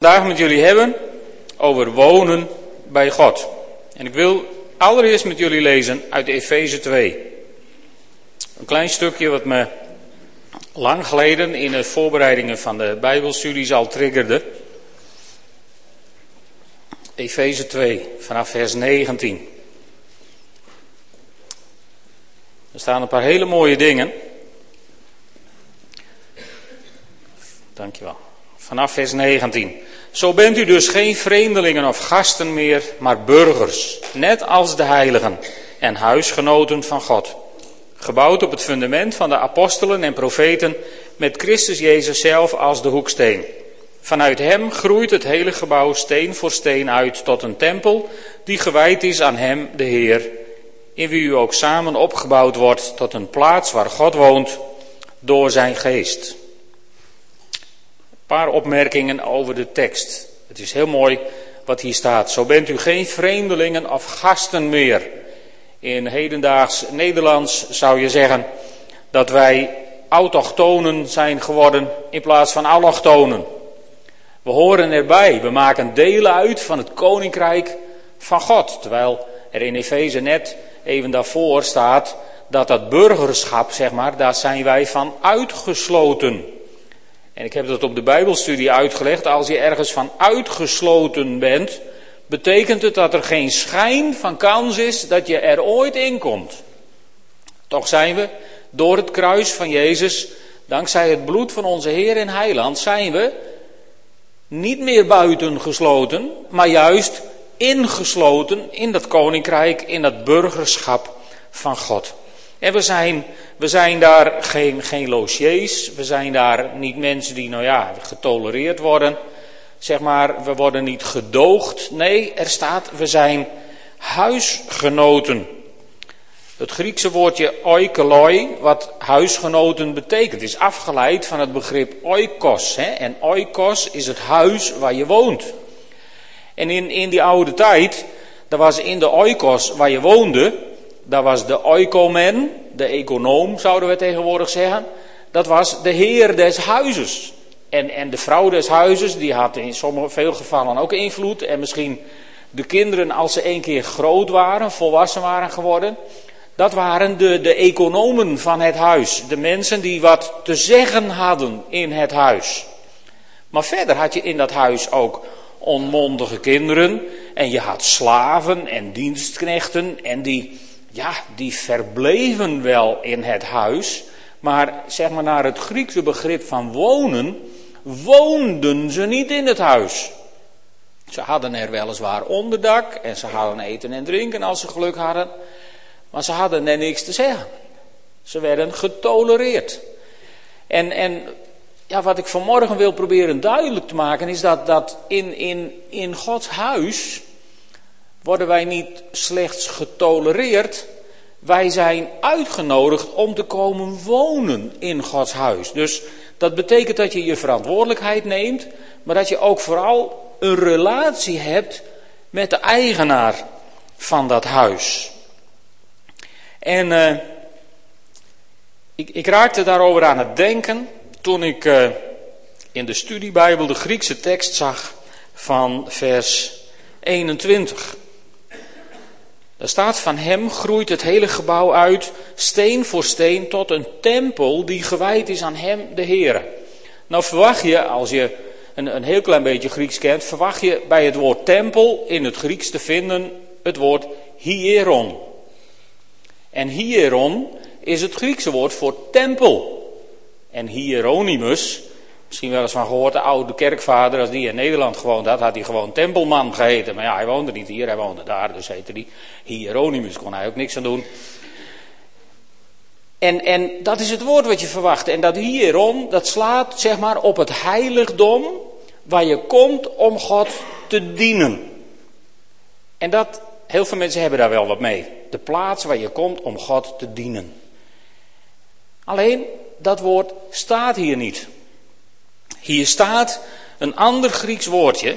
vandaag met jullie hebben over wonen bij God. En ik wil allereerst met jullie lezen uit Efeze 2. Een klein stukje wat me lang geleden in de voorbereidingen van de Bijbelstudies al triggerde. Efeze 2, vanaf vers 19. Er staan een paar hele mooie dingen. Dankjewel. Vanaf vers 19. Zo bent u dus geen vreemdelingen of gasten meer, maar burgers, net als de heiligen en huisgenoten van God. Gebouwd op het fundament van de apostelen en profeten, met Christus Jezus zelf als de hoeksteen. Vanuit hem groeit het hele gebouw steen voor steen uit tot een tempel die gewijd is aan hem, de Heer, in wie u ook samen opgebouwd wordt tot een plaats waar God woont door zijn geest paar opmerkingen over de tekst. Het is heel mooi wat hier staat. Zo bent u geen vreemdelingen of gasten meer. In hedendaags Nederlands zou je zeggen dat wij autochtonen zijn geworden in plaats van allochtonen. We horen erbij, we maken delen uit van het koninkrijk van God. Terwijl er in Efeze net even daarvoor staat dat dat burgerschap, zeg maar, daar zijn wij van uitgesloten. En ik heb dat op de Bijbelstudie uitgelegd. Als je ergens van uitgesloten bent, betekent het dat er geen schijn van kans is dat je er ooit in komt. Toch zijn we door het kruis van Jezus, dankzij het bloed van onze Heer en Heiland, zijn we niet meer buitengesloten, maar juist ingesloten in dat koninkrijk, in dat burgerschap van God. En we zijn, we zijn daar geen, geen logiers, we zijn daar niet mensen die, nou ja, getolereerd worden. Zeg maar, we worden niet gedoogd. Nee, er staat, we zijn huisgenoten. Het Griekse woordje oikoloi, wat huisgenoten betekent, is afgeleid van het begrip oikos. Hè? En oikos is het huis waar je woont. En in, in die oude tijd, daar was in de oikos waar je woonde, dat was de oikomen, de econoom zouden we tegenwoordig zeggen. Dat was de heer des huizes. En, en de vrouw des huizes, die had in sommige, veel gevallen ook invloed. En misschien de kinderen, als ze een keer groot waren, volwassen waren geworden. Dat waren de, de economen van het huis. De mensen die wat te zeggen hadden in het huis. Maar verder had je in dat huis ook onmondige kinderen. En je had slaven en dienstknechten. En die, ja, die verbleven wel in het huis, maar zeg maar naar het Griekse begrip van wonen, woonden ze niet in het huis. Ze hadden er weliswaar onderdak en ze hadden eten en drinken als ze geluk hadden, maar ze hadden er niks te zeggen. Ze werden getolereerd. En, en ja, wat ik vanmorgen wil proberen duidelijk te maken is dat, dat in, in, in Gods huis worden wij niet slechts getolereerd, wij zijn uitgenodigd om te komen wonen in Gods huis. Dus dat betekent dat je je verantwoordelijkheid neemt, maar dat je ook vooral een relatie hebt met de eigenaar van dat huis. En uh, ik, ik, raakte daarover aan het denken toen ik uh, in de studiebijbel de Griekse tekst zag van vers 21. Daar staat van hem groeit het hele gebouw uit, steen voor steen, tot een tempel die gewijd is aan hem, de Heer. Nou verwacht je, als je een, een heel klein beetje Grieks kent, verwacht je bij het woord tempel in het Grieks te vinden het woord hieron. En hieron is het Griekse woord voor tempel. En hieronymus Misschien wel eens van gehoord, de oude kerkvader, als die in Nederland gewoond had, had hij gewoon Tempelman geheten. Maar ja, hij woonde niet hier, hij woonde daar, dus heette hij Hieronymus, kon hij ook niks aan doen. En, en dat is het woord wat je verwacht. En dat hierom, dat slaat zeg maar op het heiligdom waar je komt om God te dienen. En dat, heel veel mensen hebben daar wel wat mee. De plaats waar je komt om God te dienen. Alleen, dat woord staat hier niet. Hier staat een ander Grieks woordje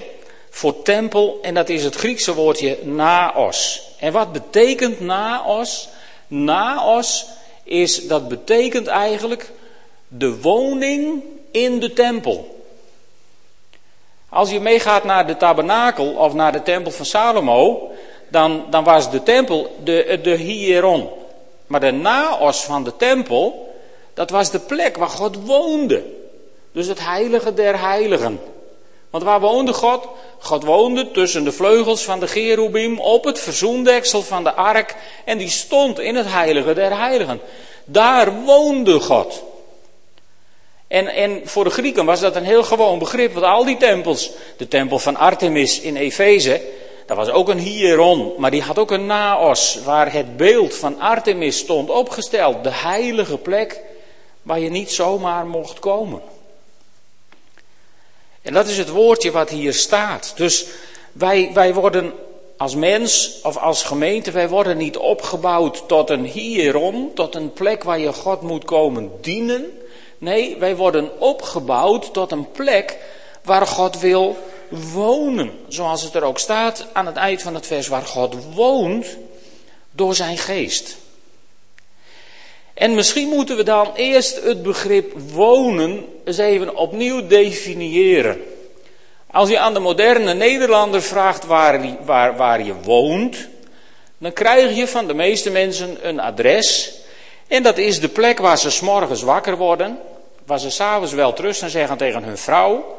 voor tempel en dat is het Griekse woordje naos. En wat betekent naos? Naos is, dat betekent eigenlijk de woning in de tempel. Als je meegaat naar de tabernakel of naar de tempel van Salomo, dan, dan was de tempel de, de hieron. Maar de naos van de tempel, dat was de plek waar God woonde. Dus het heilige der heiligen. Want waar woonde God? God woonde tussen de vleugels van de Gerubim op het verzoendeksel van de ark en die stond in het heilige der heiligen. Daar woonde God. En, en voor de Grieken was dat een heel gewoon begrip, want al die tempels, de tempel van Artemis in Efeze, dat was ook een hieron, maar die had ook een naos, waar het beeld van Artemis stond opgesteld. De heilige plek waar je niet zomaar mocht komen. En dat is het woordje wat hier staat. Dus wij, wij worden als mens of als gemeente, wij worden niet opgebouwd tot een hieron, tot een plek waar je God moet komen dienen. Nee, wij worden opgebouwd tot een plek waar God wil wonen. Zoals het er ook staat aan het eind van het vers, waar God woont door zijn geest. En misschien moeten we dan eerst het begrip wonen eens even opnieuw definiëren. Als je aan de moderne Nederlander vraagt waar, waar, je woont, dan krijg je van de meeste mensen een adres. En dat is de plek waar ze s'morgens wakker worden, waar ze s'avonds wel trusten zeggen tegen hun vrouw.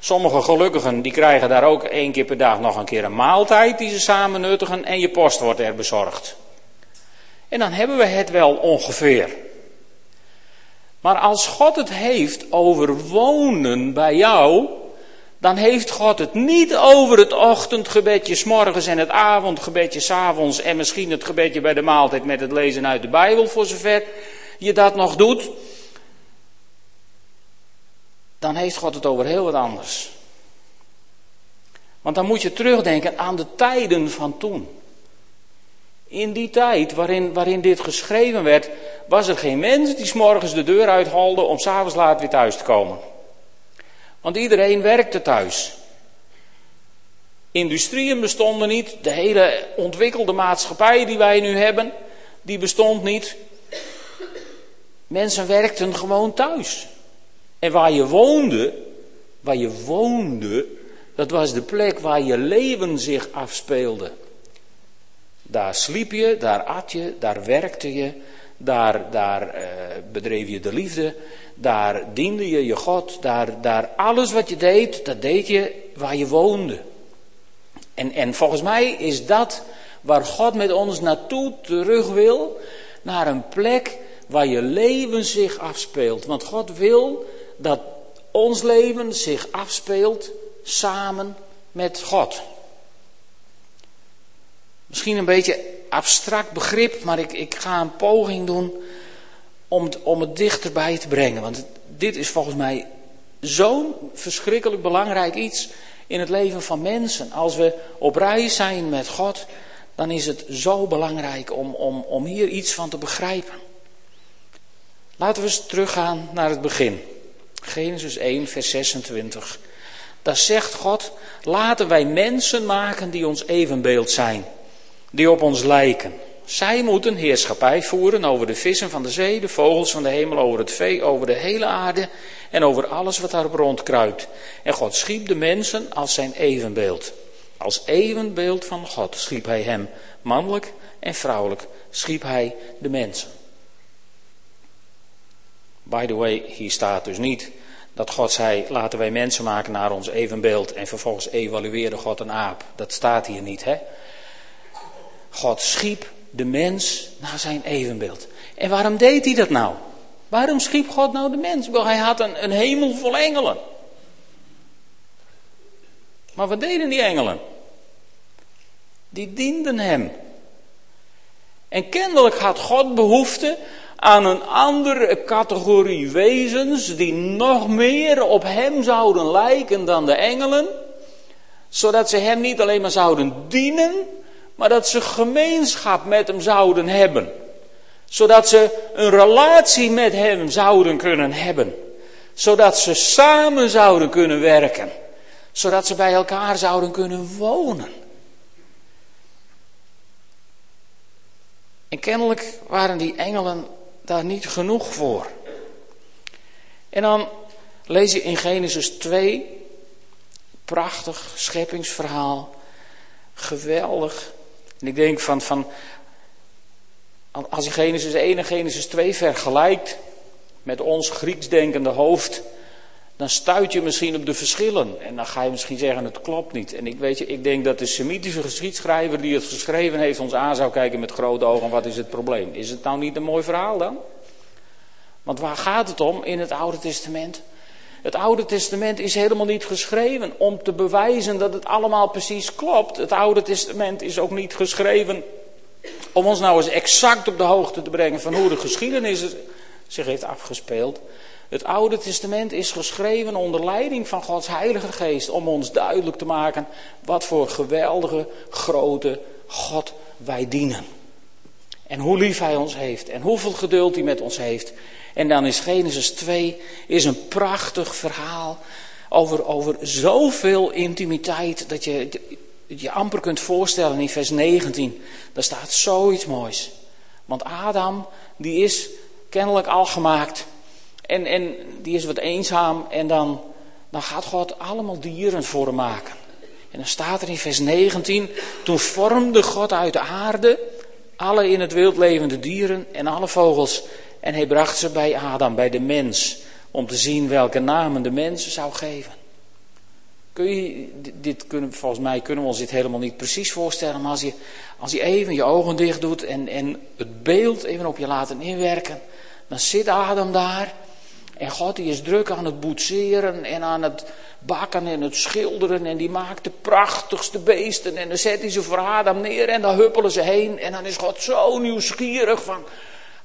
Sommige gelukkigen die krijgen daar ook één keer per dag nog een keer een maaltijd die ze samen nuttigen en je post wordt er bezorgd. En dan hebben we het wel ongeveer. Maar als God het heeft over wonen bij jou, dan heeft God het niet over het ochtendgebedje s morgens en het avondgebedje s avonds en misschien het gebedje bij de maaltijd met het lezen uit de Bijbel, voor zover je dat nog doet. Dan heeft God het over heel wat anders. Want dan moet je terugdenken aan de tijden van toen. In die tijd waarin, waarin dit geschreven werd, was er geen mens die s'morgens de deur uitholde om s'avonds laat weer thuis te komen. Want iedereen werkte thuis. Industrieën bestonden niet. De hele ontwikkelde maatschappij die wij nu hebben, die bestond niet. Mensen werkten gewoon thuis. En waar je woonde, waar je woonde, dat was de plek waar je leven zich afspeelde. Daar sliep je, daar at je, daar werkte je, daar, daar eh, bedreef je de liefde, daar diende je je God, daar, daar alles wat je deed, dat deed je waar je woonde. En, en volgens mij is dat waar God met ons naartoe terug wil, naar een plek waar je leven zich afspeelt. Want God wil dat ons leven zich afspeelt samen met God. Misschien een beetje abstract begrip, maar ik, ik ga een poging doen om het, om het dichterbij te brengen. Want dit is volgens mij zo'n verschrikkelijk belangrijk iets in het leven van mensen. Als we op reis zijn met God, dan is het zo belangrijk om, om, om hier iets van te begrijpen. Laten we eens teruggaan naar het begin. Genesis 1, vers 26. Daar zegt God: Laten wij mensen maken die ons evenbeeld zijn die op ons lijken. Zij moeten heerschappij voeren over de vissen van de zee, de vogels van de hemel, over het vee, over de hele aarde en over alles wat daarop rondkruipt. En God schiep de mensen als zijn evenbeeld. Als evenbeeld van God schiep hij hem, mannelijk en vrouwelijk, schiep hij de mensen. By the way, hier staat dus niet dat God zei: laten wij mensen maken naar ons evenbeeld en vervolgens evalueerde God een aap. Dat staat hier niet, hè? God schiep de mens naar zijn evenbeeld. En waarom deed hij dat nou? Waarom schiep God nou de mens? Wel, hij had een, een hemel vol engelen. Maar wat deden die engelen? Die dienden hem. En kennelijk had God behoefte aan een andere categorie wezens die nog meer op hem zouden lijken dan de engelen, zodat ze hem niet alleen maar zouden dienen, maar dat ze gemeenschap met hem zouden hebben. Zodat ze een relatie met hem zouden kunnen hebben. Zodat ze samen zouden kunnen werken. Zodat ze bij elkaar zouden kunnen wonen. En kennelijk waren die engelen daar niet genoeg voor. En dan lees je in Genesis 2, prachtig scheppingsverhaal. Geweldig. En ik denk van, van als je Genesis 1 en Genesis 2 vergelijkt met ons Grieks denkende hoofd, dan stuit je misschien op de verschillen. En dan ga je misschien zeggen, het klopt niet. En ik, weet je, ik denk dat de Semitische geschiedschrijver die het geschreven heeft ons aan zou kijken met grote ogen. Wat is het probleem? Is het nou niet een mooi verhaal dan? Want waar gaat het om in het Oude Testament? Het Oude Testament is helemaal niet geschreven om te bewijzen dat het allemaal precies klopt. Het Oude Testament is ook niet geschreven om ons nou eens exact op de hoogte te brengen van hoe de geschiedenis zich heeft afgespeeld. Het Oude Testament is geschreven onder leiding van Gods Heilige Geest om ons duidelijk te maken wat voor geweldige, grote God wij dienen. En hoe lief Hij ons heeft en hoeveel geduld Hij met ons heeft. En dan is Genesis 2 is een prachtig verhaal over, over zoveel intimiteit dat je je amper kunt voorstellen in vers 19. Daar staat zoiets moois. Want Adam, die is kennelijk al gemaakt. En, en die is wat eenzaam. En dan, dan gaat God allemaal dieren voor hem maken. En dan staat er in vers 19. Toen vormde God uit de aarde alle in het wild levende dieren en alle vogels. En hij bracht ze bij Adam, bij de mens. Om te zien welke namen de mens zou geven. Kun je, dit kunnen, volgens mij kunnen we ons dit helemaal niet precies voorstellen. Maar als je, als je even je ogen dicht doet en, en het beeld even op je laten inwerken. Dan zit Adam daar. En God die is druk aan het boetseren en aan het bakken en het schilderen. En die maakt de prachtigste beesten. En dan zet hij ze voor Adam neer en dan huppelen ze heen. En dan is God zo nieuwsgierig van...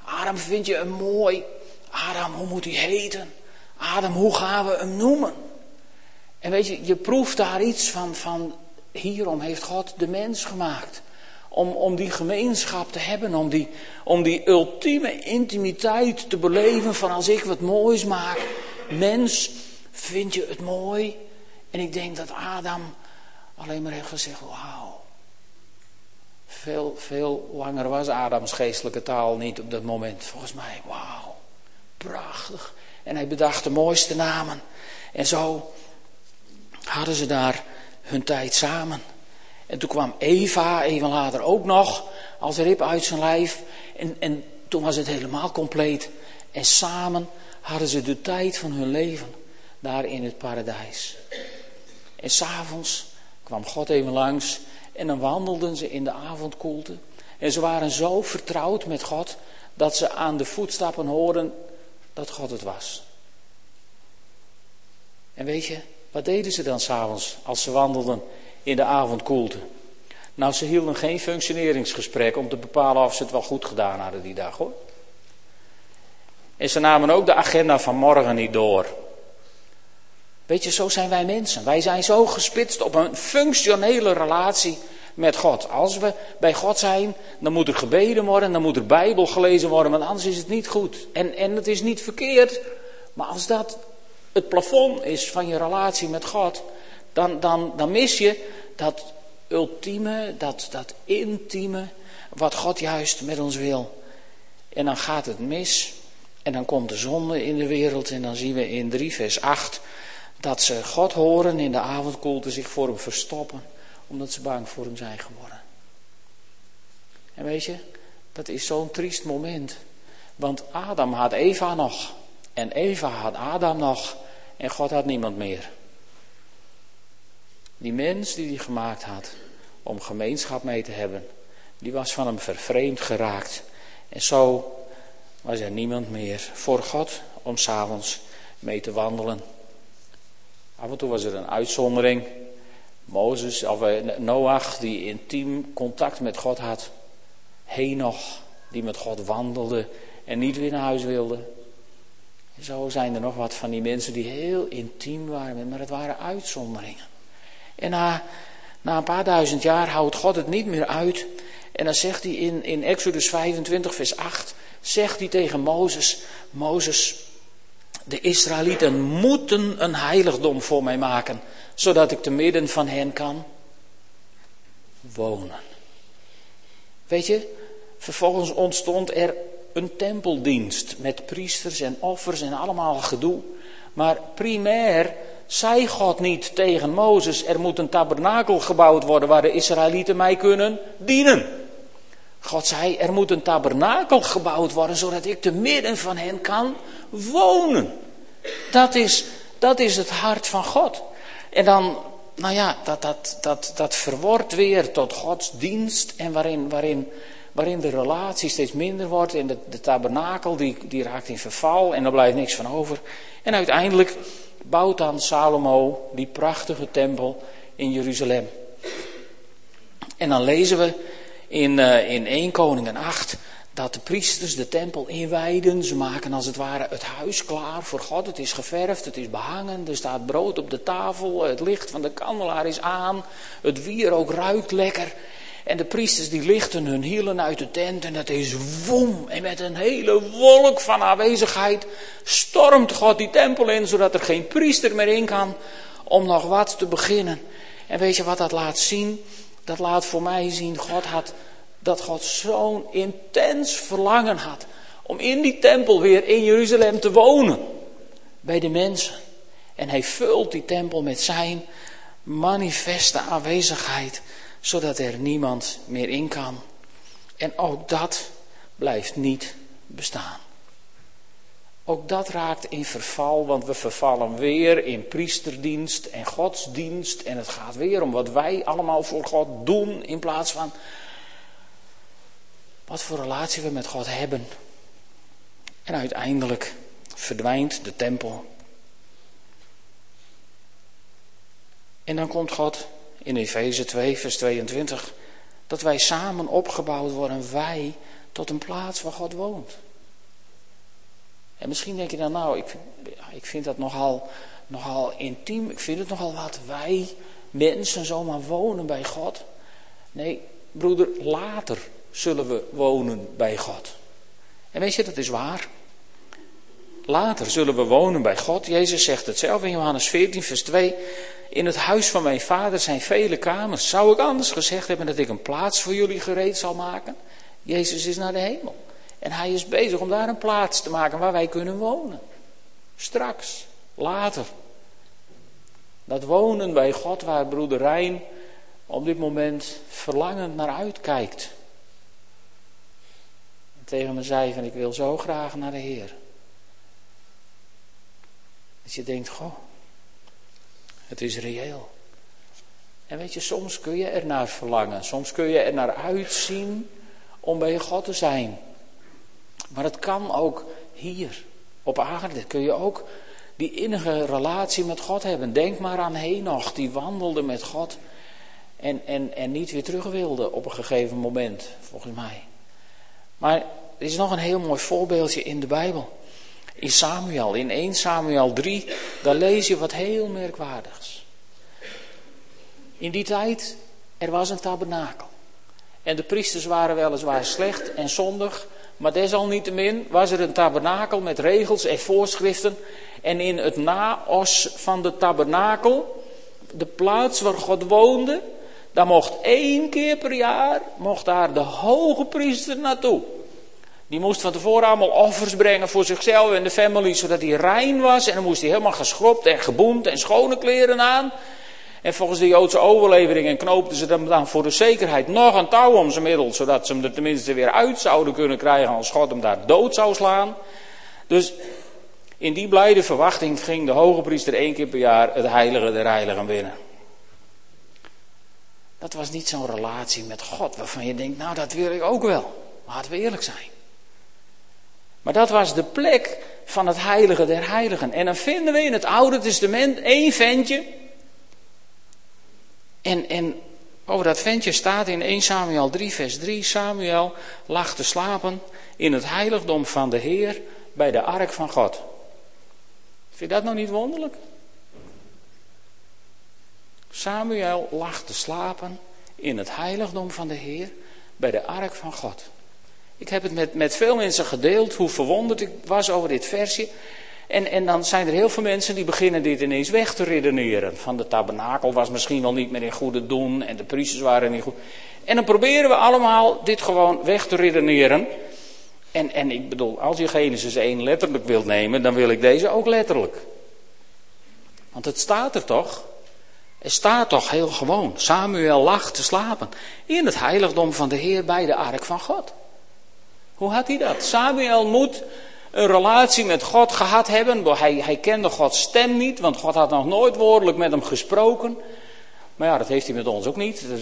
Adam, vind je hem mooi? Adam, hoe moet hij heten? Adam, hoe gaan we hem noemen? En weet je, je proeft daar iets van, van hierom heeft God de mens gemaakt. Om, om die gemeenschap te hebben, om die, om die ultieme intimiteit te beleven van als ik wat moois maak. Mens, vind je het mooi? En ik denk dat Adam alleen maar heeft gezegd, wauw. Veel, veel langer was Adams geestelijke taal niet op dat moment. Volgens mij, wauw, prachtig. En hij bedacht de mooiste namen. En zo hadden ze daar hun tijd samen. En toen kwam Eva even later ook nog als rib uit zijn lijf. En, en toen was het helemaal compleet. En samen hadden ze de tijd van hun leven daar in het paradijs. En s'avonds kwam God even langs en dan wandelden ze in de avondkoelte. En ze waren zo vertrouwd met God dat ze aan de voetstappen hoorden dat God het was. En weet je, wat deden ze dan s'avonds als ze wandelden in de avondkoelte? Nou, ze hielden geen functioneringsgesprek om te bepalen of ze het wel goed gedaan hadden die dag hoor. En ze namen ook de agenda van morgen niet door. Weet je, zo zijn wij mensen. Wij zijn zo gespitst op een functionele relatie met God. Als we bij God zijn, dan moet er gebeden worden, dan moet er Bijbel gelezen worden, want anders is het niet goed. En, en het is niet verkeerd, maar als dat het plafond is van je relatie met God, dan, dan, dan mis je dat ultieme, dat, dat intieme, wat God juist met ons wil. En dan gaat het mis. En dan komt de zonde in de wereld. En dan zien we in 3 vers 8 dat ze God horen in de avondkoelte zich voor hem verstoppen. Omdat ze bang voor hem zijn geworden. En weet je, dat is zo'n triest moment. Want Adam had Eva nog. En Eva had Adam nog. En God had niemand meer. Die mens die hij gemaakt had om gemeenschap mee te hebben, die was van hem vervreemd geraakt. En zo was er niemand meer voor God om s'avonds mee te wandelen. Af en toe was er een uitzondering. Mozes, of eh, Noach, die intiem contact met God had. Henoch, die met God wandelde en niet weer naar huis wilde. Zo zijn er nog wat van die mensen die heel intiem waren, maar het waren uitzonderingen. En na, na een paar duizend jaar houdt God het niet meer uit. En dan zegt hij in, in Exodus 25, vers 8, zegt hij tegen Mozes, Mozes, de Israëlieten moeten een heiligdom voor mij maken, zodat ik te midden van hen kan wonen. Weet je, vervolgens ontstond er een tempeldienst met priesters en offers en allemaal gedoe. Maar primair Zei God niet tegen Mozes, er moet een tabernakel gebouwd worden waar de Israëlieten mij kunnen dienen? God zei, er moet een tabernakel gebouwd worden zodat ik te midden van hen kan wonen. Dat is, dat is het hart van God. En dan, nou ja, dat, dat, dat, dat verwordt weer tot Gods dienst en waarin, waarin, waarin de relatie steeds minder wordt en de, de tabernakel die, die raakt in verval en er blijft niks van over. En uiteindelijk bouwt dan Salomo die prachtige tempel in Jeruzalem. En dan lezen we in, uh, in 1 Koningen 8 dat de priesters de tempel inwijden. Ze maken als het ware het huis klaar voor God. Het is geverfd, het is behangen, er staat brood op de tafel, het licht van de kandelaar is aan, het wierook ruikt lekker. En de priesters die lichten hun hielen uit de tent en dat is woem. En met een hele wolk van aanwezigheid stormt God die tempel in, zodat er geen priester meer in kan om nog wat te beginnen. En weet je wat dat laat zien? Dat laat voor mij zien, God had, dat God zo'n intens verlangen had om in die tempel weer in Jeruzalem te wonen. Bij de mensen. En hij vult die tempel met zijn manifeste aanwezigheid zodat er niemand meer in kan. En ook dat blijft niet bestaan. Ook dat raakt in verval, want we vervallen weer in priesterdienst en godsdienst. En het gaat weer om wat wij allemaal voor God doen, in plaats van wat voor relatie we met God hebben. En uiteindelijk verdwijnt de tempel. En dan komt God in Efeze 2, vers 22, dat wij samen opgebouwd worden, wij, tot een plaats waar God woont. En misschien denk je dan, nou, ik vind, ik vind dat nogal, nogal intiem, ik vind het nogal wat wij mensen zomaar wonen bij God. Nee, broeder, later zullen we wonen bij God. En weet je, dat is waar. Later zullen we wonen bij God. Jezus zegt het zelf in Johannes 14, vers 2. In het huis van mijn vader zijn vele kamers. Zou ik anders gezegd hebben dat ik een plaats voor jullie gereed zal maken? Jezus is naar de hemel. En hij is bezig om daar een plaats te maken waar wij kunnen wonen. Straks, later. Dat wonen bij God waar broeder Rijn op dit moment verlangend naar uitkijkt. En tegen me zei van ik wil zo graag naar de Heer. Dat je denkt, goh, het is reëel. En weet je, soms kun je er naar verlangen. Soms kun je er naar uitzien om bij God te zijn. Maar het kan ook hier op aarde. Kun je ook die innige relatie met God hebben. Denk maar aan Henoch, die wandelde met God. En, en, en niet weer terug wilde op een gegeven moment, volgens mij. Maar er is nog een heel mooi voorbeeldje in de Bijbel in Samuel, in 1 Samuel 3, daar lees je wat heel merkwaardigs. In die tijd, er was een tabernakel. En de priesters waren weliswaar slecht en zondig, maar desalniettemin was er een tabernakel met regels en voorschriften. En in het naos van de tabernakel, de plaats waar God woonde, daar mocht één keer per jaar, mocht daar de hoge priester naartoe. Die moest van tevoren allemaal offers brengen voor zichzelf en de family, zodat hij rein was. En dan moest hij helemaal geschropt en geboend en schone kleren aan. En volgens de Joodse overleveringen knoopten ze hem dan voor de zekerheid nog een touw om zijn middel, zodat ze hem er tenminste weer uit zouden kunnen krijgen als God hem daar dood zou slaan. Dus in die blijde verwachting ging de hoge priester één keer per jaar het heilige der heiligen binnen. Dat was niet zo'n relatie met God waarvan je denkt, nou dat wil ik ook wel. Laten we eerlijk zijn. Maar dat was de plek van het heilige der heiligen. En dan vinden we in het Oude Testament één ventje. En, en over dat ventje staat in 1 Samuel 3, vers 3. Samuel lag te slapen in het heiligdom van de Heer bij de ark van God. Vind je dat nou niet wonderlijk? Samuel lag te slapen in het heiligdom van de Heer bij de ark van God. Ik heb het met, met veel mensen gedeeld, hoe verwonderd ik was over dit versje. En, en dan zijn er heel veel mensen die beginnen dit ineens weg te redeneren. Van de tabernakel was misschien wel niet meer in goede doen en de priesters waren niet goed. En dan proberen we allemaal dit gewoon weg te redeneren. En, en ik bedoel, als je Genesis 1 letterlijk wilt nemen, dan wil ik deze ook letterlijk. Want het staat er toch? Er staat toch heel gewoon. Samuel lag te slapen in het heiligdom van de Heer bij de ark van God. Hoe had hij dat? Samuel moet een relatie met God gehad hebben. Hij, hij kende Gods stem niet, want God had nog nooit woordelijk met hem gesproken. Maar ja, dat heeft hij met ons ook niet. Dus,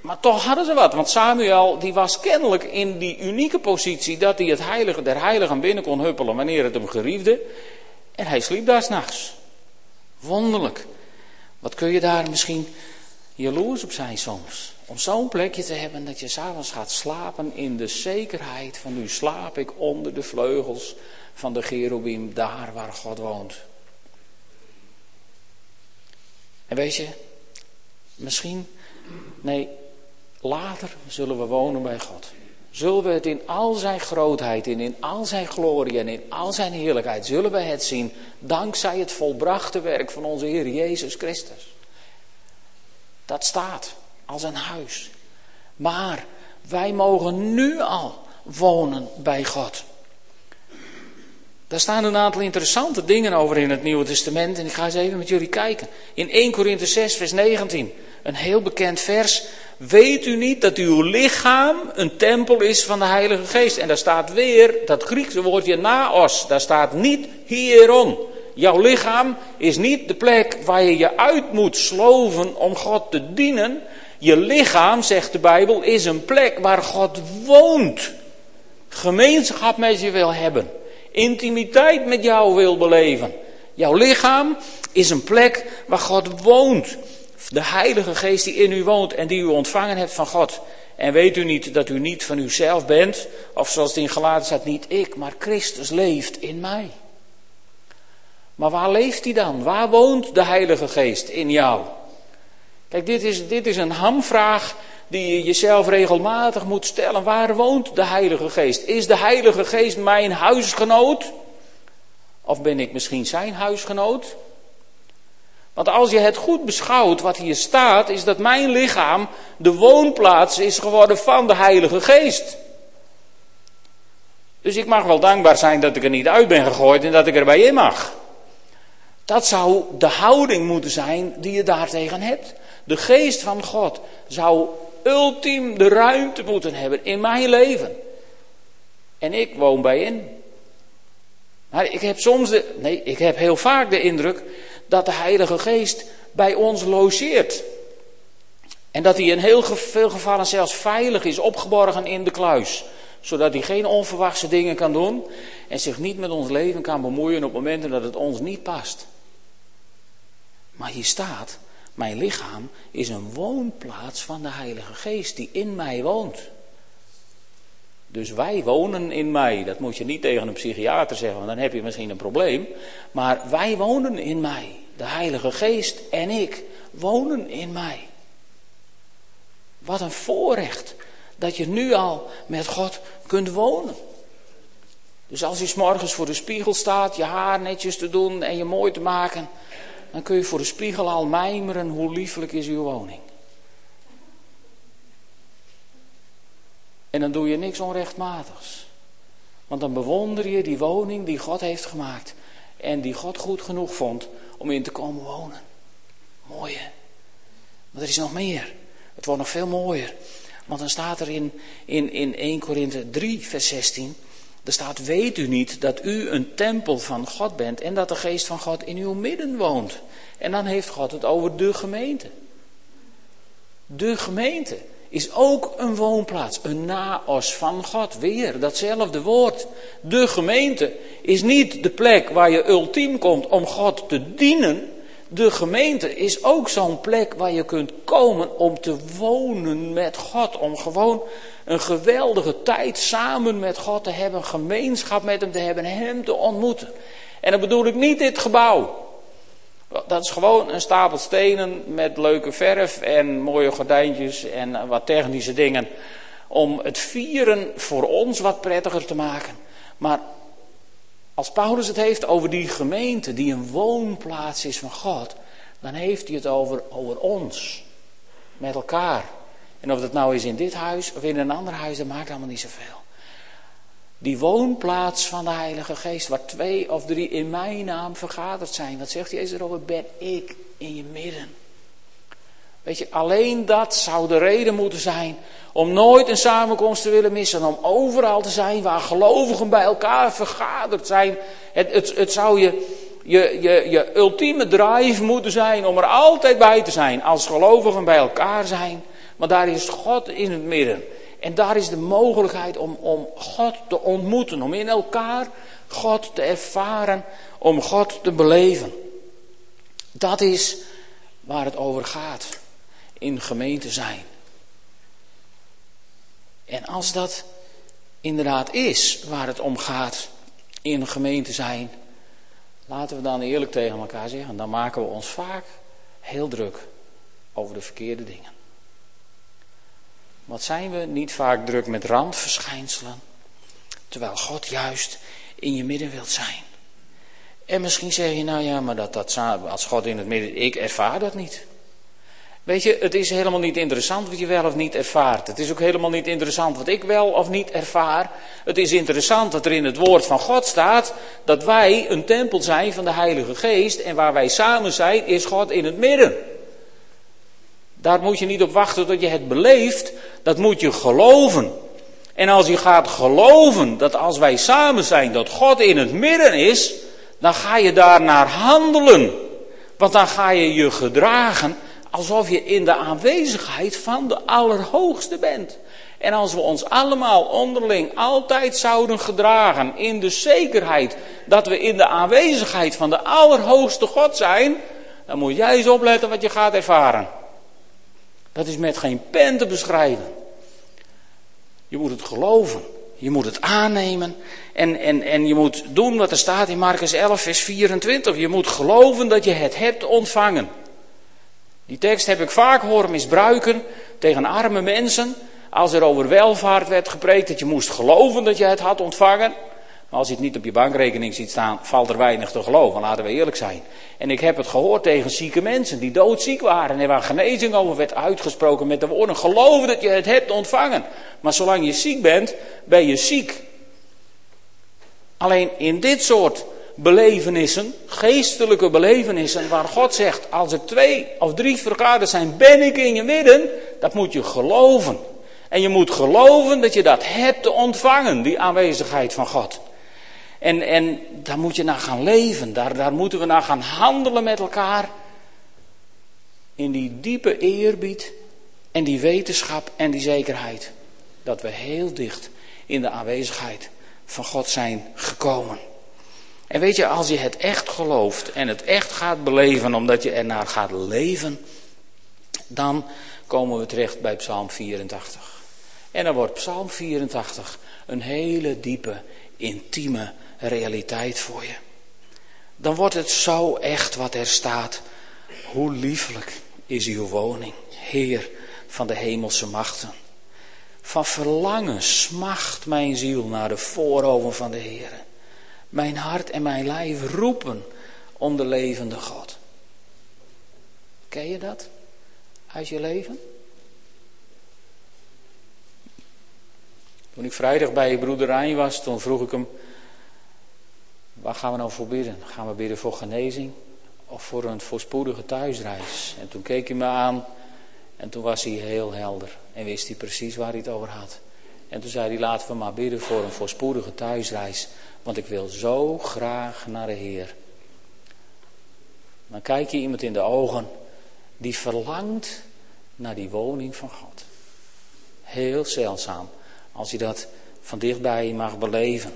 maar toch hadden ze wat, want Samuel die was kennelijk in die unieke positie dat hij het heilige der heiligen binnen kon huppelen wanneer het hem geriefde. En hij sliep daar s'nachts. Wonderlijk. Wat kun je daar misschien jaloers op zijn soms? Om zo'n plekje te hebben dat je s'avonds gaat slapen in de zekerheid van nu slaap ik onder de vleugels van de cherubim, daar waar God woont. En weet je, misschien, nee, later zullen we wonen bij God. Zullen we het in al zijn grootheid en in al zijn glorie en in al zijn heerlijkheid, zullen we het zien dankzij het volbrachte werk van onze Heer Jezus Christus. Dat staat als een huis. Maar wij mogen nu al wonen bij God. Daar staan een aantal interessante dingen over in het Nieuwe Testament en ik ga eens even met jullie kijken. In 1 Korinthe 6, vers 19, een heel bekend vers. Weet u niet dat uw lichaam een tempel is van de Heilige Geest? En daar staat weer dat Griekse woordje naos. Daar staat niet hieron. Jouw lichaam is niet de plek waar je je uit moet sloven om God te dienen. Je lichaam, zegt de Bijbel, is een plek waar God woont. Gemeenschap met je wil hebben. Intimiteit met jou wil beleven. Jouw lichaam is een plek waar God woont. De Heilige Geest die in u woont en die u ontvangen hebt van God. En weet u niet dat u niet van uzelf bent, of zoals het in Galaten staat, niet ik, maar Christus leeft in mij. Maar waar leeft hij dan? Waar woont de Heilige Geest in jou? Kijk, dit is, dit is een hamvraag die je jezelf regelmatig moet stellen. Waar woont de Heilige Geest? Is de Heilige Geest mijn huisgenoot? Of ben ik misschien zijn huisgenoot? Want als je het goed beschouwt wat hier staat, is dat mijn lichaam de woonplaats is geworden van de Heilige Geest. Dus ik mag wel dankbaar zijn dat ik er niet uit ben gegooid en dat ik erbij in mag. Dat zou de houding moeten zijn die je daartegen hebt. De geest van God zou ultiem de ruimte moeten hebben in mijn leven. En ik woon bij in. Maar ik heb soms de, nee, ik heb heel vaak de indruk dat de Heilige Geest bij ons logeert. En dat hij in heel veel gevallen zelfs veilig is opgeborgen in de kluis. Zodat hij geen onverwachte dingen kan doen en zich niet met ons leven kan bemoeien op momenten dat het ons niet past. Maar hier staat, mijn lichaam is een woonplaats van de Heilige Geest die in mij woont. Dus wij wonen in mij. Dat moet je niet tegen een psychiater zeggen, want dan heb je misschien een probleem. Maar wij wonen in mij. De Heilige Geest en ik wonen in mij. Wat een voorrecht dat je nu al met God kunt wonen. Dus als je s morgens voor de spiegel staat, je haar netjes te doen en je mooi te maken, dan kun je voor de spiegel al mijmeren hoe lieflijk is uw woning. En dan doe je niks onrechtmatigs. Want dan bewonder je die woning die God heeft gemaakt. En die God goed genoeg vond om in te komen wonen. Mooi hè? Maar er is nog meer. Het wordt nog veel mooier. Want dan staat er in, in, in 1 Korinthe 3 vers 16. Er staat, weet u niet dat u een tempel van God bent en dat de geest van God in uw midden woont. En dan heeft God het over de gemeente. De gemeente is ook een woonplaats, een naos van God. Weer datzelfde woord. De gemeente is niet de plek waar je ultiem komt om God te dienen. De gemeente is ook zo'n plek waar je kunt komen om te wonen met God. Om gewoon een geweldige tijd samen met God te hebben, gemeenschap met Hem te hebben, Hem te ontmoeten. En dan bedoel ik niet dit gebouw. Dat is gewoon een stapel stenen met leuke verf en mooie gordijntjes en wat technische dingen. Om het vieren voor ons wat prettiger te maken. Maar als Paulus het heeft over die gemeente die een woonplaats is van God, dan heeft hij het over, over ons. Met elkaar. En of dat nou is in dit huis of in een ander huis, dat maakt allemaal niet zoveel. Die woonplaats van de Heilige Geest, waar twee of drie in mijn naam vergaderd zijn. Wat zegt Jezus erover? Ben ik in je midden. Weet je, alleen dat zou de reden moeten zijn om nooit een samenkomst te willen missen. Om overal te zijn waar gelovigen bij elkaar vergaderd zijn. Het, het, het zou je, je, je, je ultieme drive moeten zijn om er altijd bij te zijn. Als gelovigen bij elkaar zijn. Maar daar is God in het midden. En daar is de mogelijkheid om, om God te ontmoeten. Om in elkaar God te ervaren. Om God te beleven. Dat is waar het over gaat. In gemeente zijn. En als dat inderdaad is waar het om gaat in gemeente zijn, laten we dan eerlijk tegen elkaar zeggen, dan maken we ons vaak heel druk over de verkeerde dingen. Wat zijn we niet vaak druk met randverschijnselen, terwijl God juist in je midden wilt zijn. En misschien zeg je, nou ja, maar dat, dat, als God in het midden, ik ervaar dat niet. Weet je, het is helemaal niet interessant wat je wel of niet ervaart. Het is ook helemaal niet interessant wat ik wel of niet ervaar. Het is interessant dat er in het woord van God staat dat wij een tempel zijn van de Heilige Geest en waar wij samen zijn is God in het midden. Daar moet je niet op wachten tot je het beleeft, dat moet je geloven. En als je gaat geloven dat als wij samen zijn dat God in het midden is, dan ga je daar naar handelen. Want dan ga je je gedragen alsof je in de aanwezigheid van de Allerhoogste bent. En als we ons allemaal onderling altijd zouden gedragen in de zekerheid dat we in de aanwezigheid van de Allerhoogste God zijn, dan moet jij eens opletten wat je gaat ervaren. Dat is met geen pen te beschrijven. Je moet het geloven. Je moet het aannemen. En, en, en je moet doen wat er staat in Marcus 11, vers 24. Je moet geloven dat je het hebt ontvangen. Die tekst heb ik vaak horen misbruiken tegen arme mensen. Als er over welvaart werd gepreekt, dat je moest geloven dat je het had ontvangen. Maar als je het niet op je bankrekening ziet staan, valt er weinig te geloven, laten we eerlijk zijn. En ik heb het gehoord tegen zieke mensen die doodziek waren en waar genezing over werd uitgesproken met de woorden: geloof dat je het hebt ontvangen. Maar zolang je ziek bent, ben je ziek. Alleen in dit soort belevenissen, geestelijke belevenissen, waar God zegt, als er twee of drie vergaderd zijn, ben ik in je midden, dat moet je geloven. En je moet geloven dat je dat hebt te ontvangen, die aanwezigheid van God. En, en daar moet je naar gaan leven, daar, daar moeten we naar gaan handelen met elkaar. In die diepe eerbied en die wetenschap en die zekerheid. Dat we heel dicht in de aanwezigheid van God zijn gekomen. En weet je, als je het echt gelooft en het echt gaat beleven omdat je ernaar gaat leven, dan komen we terecht bij Psalm 84. En dan wordt Psalm 84 een hele diepe, intieme realiteit voor je. Dan wordt het zo echt wat er staat. Hoe lieflijk is uw woning, Heer van de hemelse machten. Van verlangen smacht mijn ziel naar de voorhoven van de Heer. Mijn hart en mijn lijf roepen om de levende God. Ken je dat uit je leven? Toen ik vrijdag bij broeder Rijn was, toen vroeg ik hem, waar gaan we nou voor bidden? Gaan we bidden voor genezing of voor een voorspoedige thuisreis? En toen keek hij me aan en toen was hij heel helder en wist hij precies waar hij het over had. En toen zei hij, laten we maar bidden voor een voorspoedige thuisreis. Want ik wil zo graag naar de Heer. Dan kijk je iemand in de ogen die verlangt naar die woning van God. Heel zeldzaam als je dat van dichtbij mag beleven.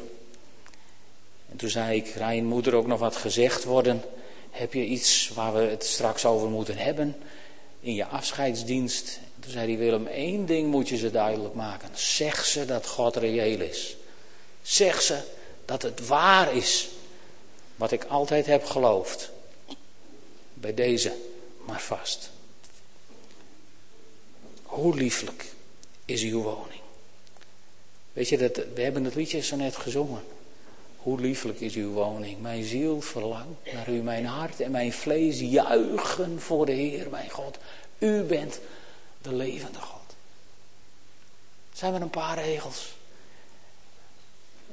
En toen zei ik, Rijn, moet er ook nog wat gezegd worden? Heb je iets waar we het straks over moeten hebben in je afscheidsdienst? Toen zei hij, Willem, één ding moet je ze duidelijk maken. Zeg ze dat God reëel is. Zeg ze dat het waar is wat ik altijd heb geloofd. Bij deze maar vast. Hoe lieflijk is uw woning. Weet je, dat, we hebben het liedje zo net gezongen. Hoe lieflijk is uw woning. Mijn ziel verlangt naar u. Mijn hart en mijn vlees juichen voor de Heer, mijn God. U bent de levende God. zijn er een paar regels.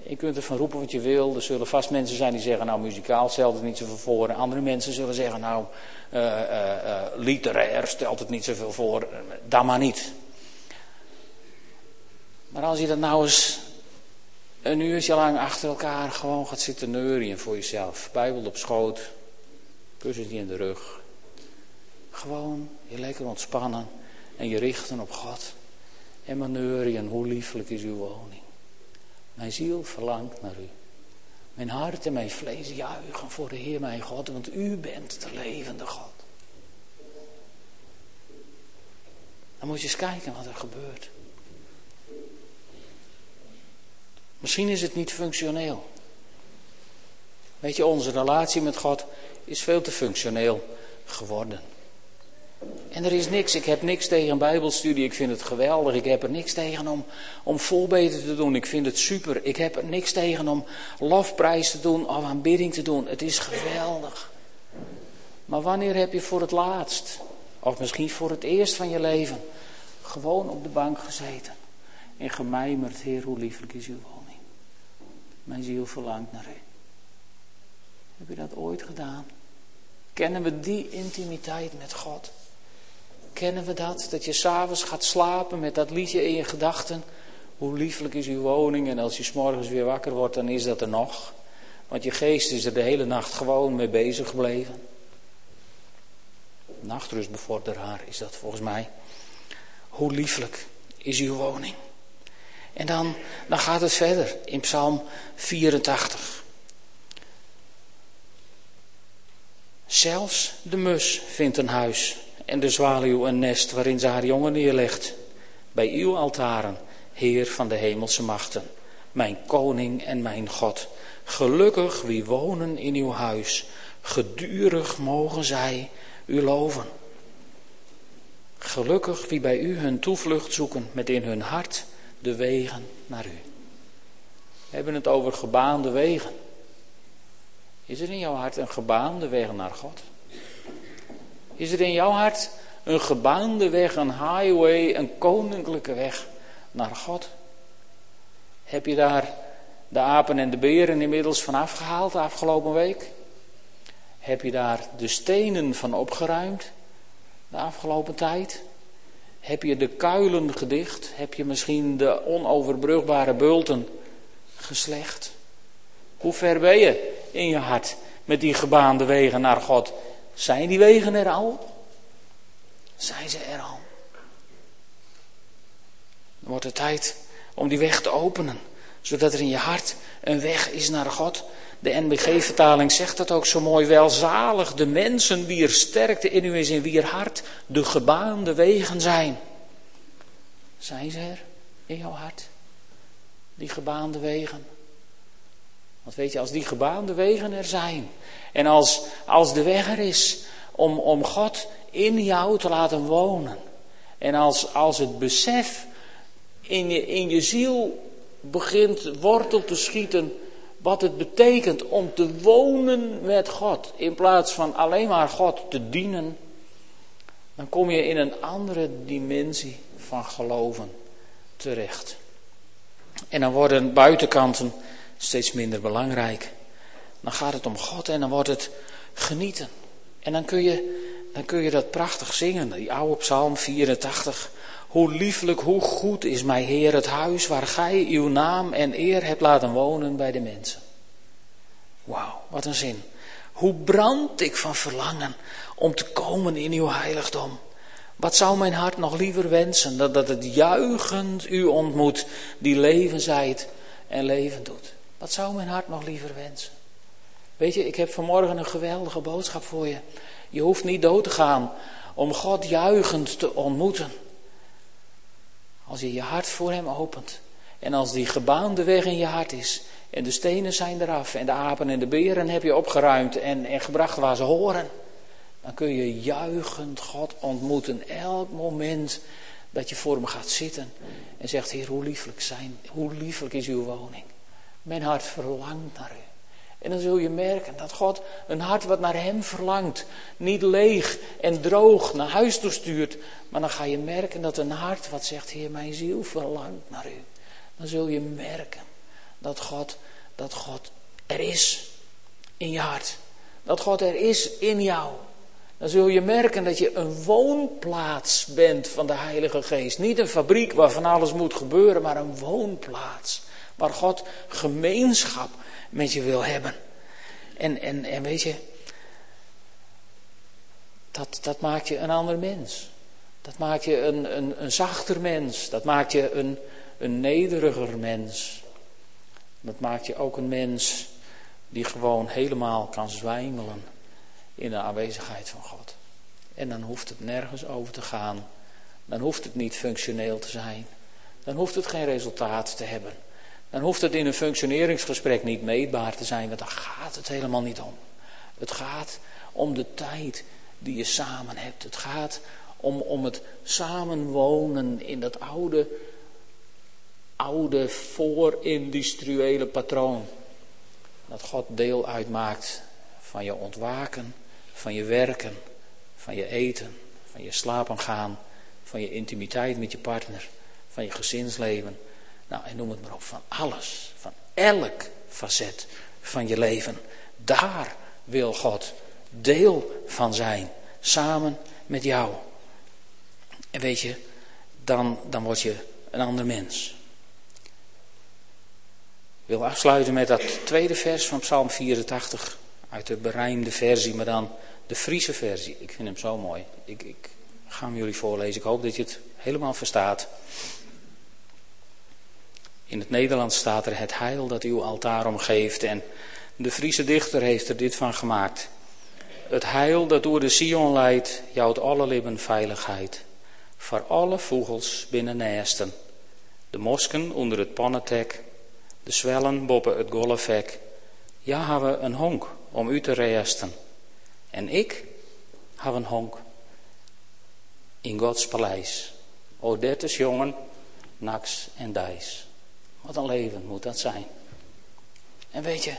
Je kunt ervan roepen wat je wil. Er zullen vast mensen zijn die zeggen, nou muzikaal stelt het niet zoveel voor. Andere mensen zullen zeggen, nou uh, uh, literair stelt het niet zoveel voor. Dan maar niet. Maar als je dat nou eens een uurtje lang achter elkaar gewoon gaat zitten neurien voor jezelf. Bijbel op schoot, kussentje in de rug. Gewoon je lekker ontspannen en je richten op God. En maar neurien, hoe lieflijk is uw woning. Mijn ziel verlangt naar u. Mijn hart en mijn vlees juichen voor de Heer mijn God, want u bent de levende God. Dan moet je eens kijken wat er gebeurt. Misschien is het niet functioneel. Weet je, onze relatie met God is veel te functioneel geworden. En er is niks, ik heb niks tegen bijbelstudie, ik vind het geweldig. Ik heb er niks tegen om, om voorbeden te doen, ik vind het super. Ik heb er niks tegen om lofprijs te doen of aanbidding te doen. Het is geweldig. Maar wanneer heb je voor het laatst, of misschien voor het eerst van je leven, gewoon op de bank gezeten en gemijmerd, Heer, hoe lieflijk is uw woning. Mijn ziel verlangt naar u. Heb je dat ooit gedaan? Kennen we die intimiteit met God? Kennen we dat? Dat je s'avonds gaat slapen met dat liedje in je gedachten. Hoe lieflijk is uw woning en als je s'morgens weer wakker wordt, dan is dat er nog. Want je geest is er de hele nacht gewoon mee bezig gebleven. Nachtrustbevorderaar is dat volgens mij. Hoe lieflijk is uw woning. En dan, dan gaat het verder in Psalm 84. Zelfs de mus vindt een huis en de zwaluw een nest waarin ze haar jongen neerlegt. Bij uw altaren, Heer van de hemelse machten, mijn koning en mijn God. Gelukkig wie wonen in uw huis, gedurig mogen zij u loven. Gelukkig wie bij u hun toevlucht zoeken met in hun hart de wegen naar u. We hebben het over gebaande wegen. Is er in jouw hart een gebaande weg naar God? Is er in jouw hart een gebaande weg, een highway, een koninklijke weg naar God? Heb je daar de apen en de beren inmiddels van afgehaald de afgelopen week? Heb je daar de stenen van opgeruimd de afgelopen tijd? Heb je de kuilen gedicht? Heb je misschien de onoverbrugbare bulten geslecht? Hoe ver ben je in je hart met die gebaande wegen naar God? Zijn die wegen er al? Zijn ze er al? Dan wordt het tijd om die weg te openen, zodat er in je hart een weg is naar God. De NBG-vertaling zegt dat ook zo mooi. Welzalig de mensen wier sterkte in u is in wier hart de gebaande wegen zijn. Zijn ze er in jouw hart? Die gebaande wegen. Want weet je, als die gebaande wegen er zijn. En als, als de weg er is om, om God in jou te laten wonen. En als, als het besef in je, in je ziel begint wortel te schieten wat het betekent om te wonen met God, in plaats van alleen maar God te dienen, dan kom je in een andere dimensie van geloven terecht. En dan worden buitenkanten steeds minder belangrijk. Dan gaat het om God en dan wordt het genieten. En dan kun je, dan kun je dat prachtig zingen, die oude psalm 84. Hoe lieflijk, hoe goed is mijn Heer het huis waar gij uw naam en eer hebt laten wonen bij de mensen. Wauw, wat een zin. Hoe brand ik van verlangen om te komen in uw heiligdom. Wat zou mijn hart nog liever wensen dat, dat het juichend u ontmoet die leven zijt en leven doet. Wat zou mijn hart nog liever wensen? Weet je, ik heb vanmorgen een geweldige boodschap voor je. Je hoeft niet dood te gaan om God juichend te ontmoeten. Als je je hart voor Hem opent. En als die gebaande weg in je hart is. En de stenen zijn eraf. En de apen en de beren heb je opgeruimd en, en gebracht waar ze horen. Dan kun je juichend God ontmoeten. Elk moment dat je voor hem gaat zitten. En zegt, Heer, hoe lieflijk, zijn, hoe lieflijk is uw woning. Mijn hart verlangt naar u. En dan zul je merken dat God een hart wat naar Hem verlangt, niet leeg en droog naar huis toe stuurt. Maar dan ga je merken dat een hart wat zegt, Heer, mijn ziel verlangt naar U. Dan zul je merken dat God, dat God er is in je hart. Dat God er is in jou. Dan zul je merken dat je een woonplaats bent van de Heilige Geest. Niet een fabriek waar van alles moet gebeuren, maar een woonplaats. Waar God gemeenschap met je wil hebben. En, en, en weet je, dat, dat maakt je een ander mens. Dat maakt je een, een, een zachter mens. Dat maakt je een, een nederiger mens. Dat maakt je ook een mens die gewoon helemaal kan zwijmelen in de aanwezigheid van God. En dan hoeft het nergens over te gaan. Dan hoeft het niet functioneel te zijn. Dan hoeft het geen resultaat te hebben. Dan hoeft het in een functioneringsgesprek niet meetbaar te zijn, want daar gaat het helemaal niet om. Het gaat om de tijd die je samen hebt. Het gaat om, om het samenwonen in dat oude, oude voorindustriële patroon. Dat God deel uitmaakt van je ontwaken, van je werken, van je eten, van je slapen gaan, van je intimiteit met je partner, van je gezinsleven. Nou, en noem het maar op, van alles, van elk facet van je leven. Daar wil God deel van zijn, samen met jou. En weet je, dan, dan word je een ander mens. Ik wil afsluiten met dat tweede vers van Psalm 84. Uit de berijmde versie, maar dan de Friese versie. Ik vind hem zo mooi. Ik, ik ga hem jullie voorlezen. Ik hoop dat je het helemaal verstaat. In het Nederlands staat er het heil dat uw altaar omgeeft. En de Friese dichter heeft er dit van gemaakt. Het heil dat door de Sion leidt, jouwt alle libben veiligheid. Voor alle vogels binnen nesten. De mosken onder het pannentek. De zwellen boven het gollevek. Ja, hebben een honk om u te reesten. En ik heb een honk in Gods paleis. O, dit is jongen, naks en dijs. Wat een leven moet dat zijn. En weet je,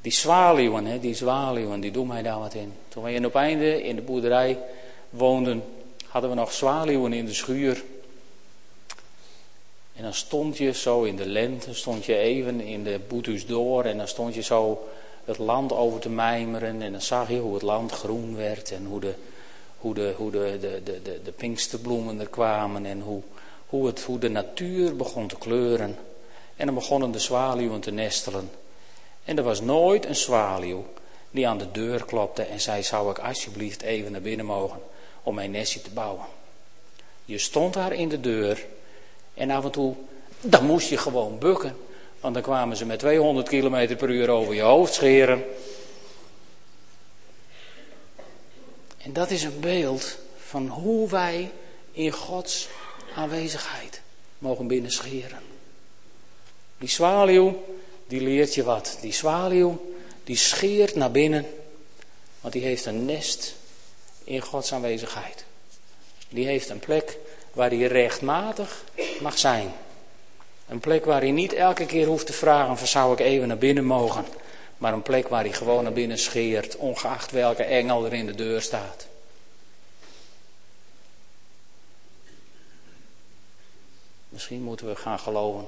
die zwaluwen, hè, die zwaluwen, die doen mij daar wat in. Toen wij in op einde in de boerderij woonden, hadden we nog zwaluwen in de schuur. En dan stond je zo in de lente, stond je even in de boetus door en dan stond je zo het land over te mijmeren en dan zag je hoe het land groen werd en hoe de, hoe de, hoe de, de, de, de, de pinksterbloemen er kwamen en hoe, hoe, hoe de natuur begon te kleuren. En dan begonnen de zwaluwen te nestelen. En er was nooit een zwaluw die aan de deur klopte en zei: Zou ik alsjeblieft even naar binnen mogen om mijn nestje te bouwen? Je stond daar in de deur en af en toe, dan moest je gewoon bukken. Want dan kwamen ze met 200 km per uur over je hoofd scheren. En dat is een beeld van hoe wij in Gods aanwezigheid mogen binnenscheren. Die zwaluw, die leert je wat. Die zwaluw, die scheert naar binnen, want die heeft een nest in Gods aanwezigheid. Die heeft een plek waar hij rechtmatig mag zijn. Een plek waar hij niet elke keer hoeft te vragen van zou ik even naar binnen mogen. Maar een plek waar hij gewoon naar binnen scheert, ongeacht welke engel er in de deur staat. Misschien moeten we gaan geloven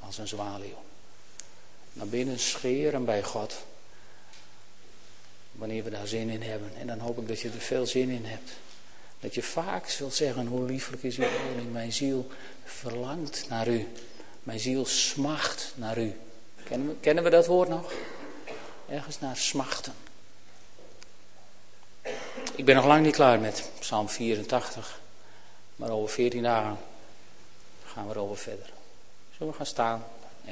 als een zwaluw. Naar binnen scheren bij God. Wanneer we daar zin in hebben. En dan hoop ik dat je er veel zin in hebt. Dat je vaak zult zeggen, hoe lieflijk is uw woning. Mijn ziel verlangt naar u. Mijn ziel smacht naar u. Kennen we, kennen we dat woord nog? Ergens naar smachten. Ik ben nog lang niet klaar met Psalm 84. Maar over 14 dagen gaan we erover verder. Zullen we gaan staan?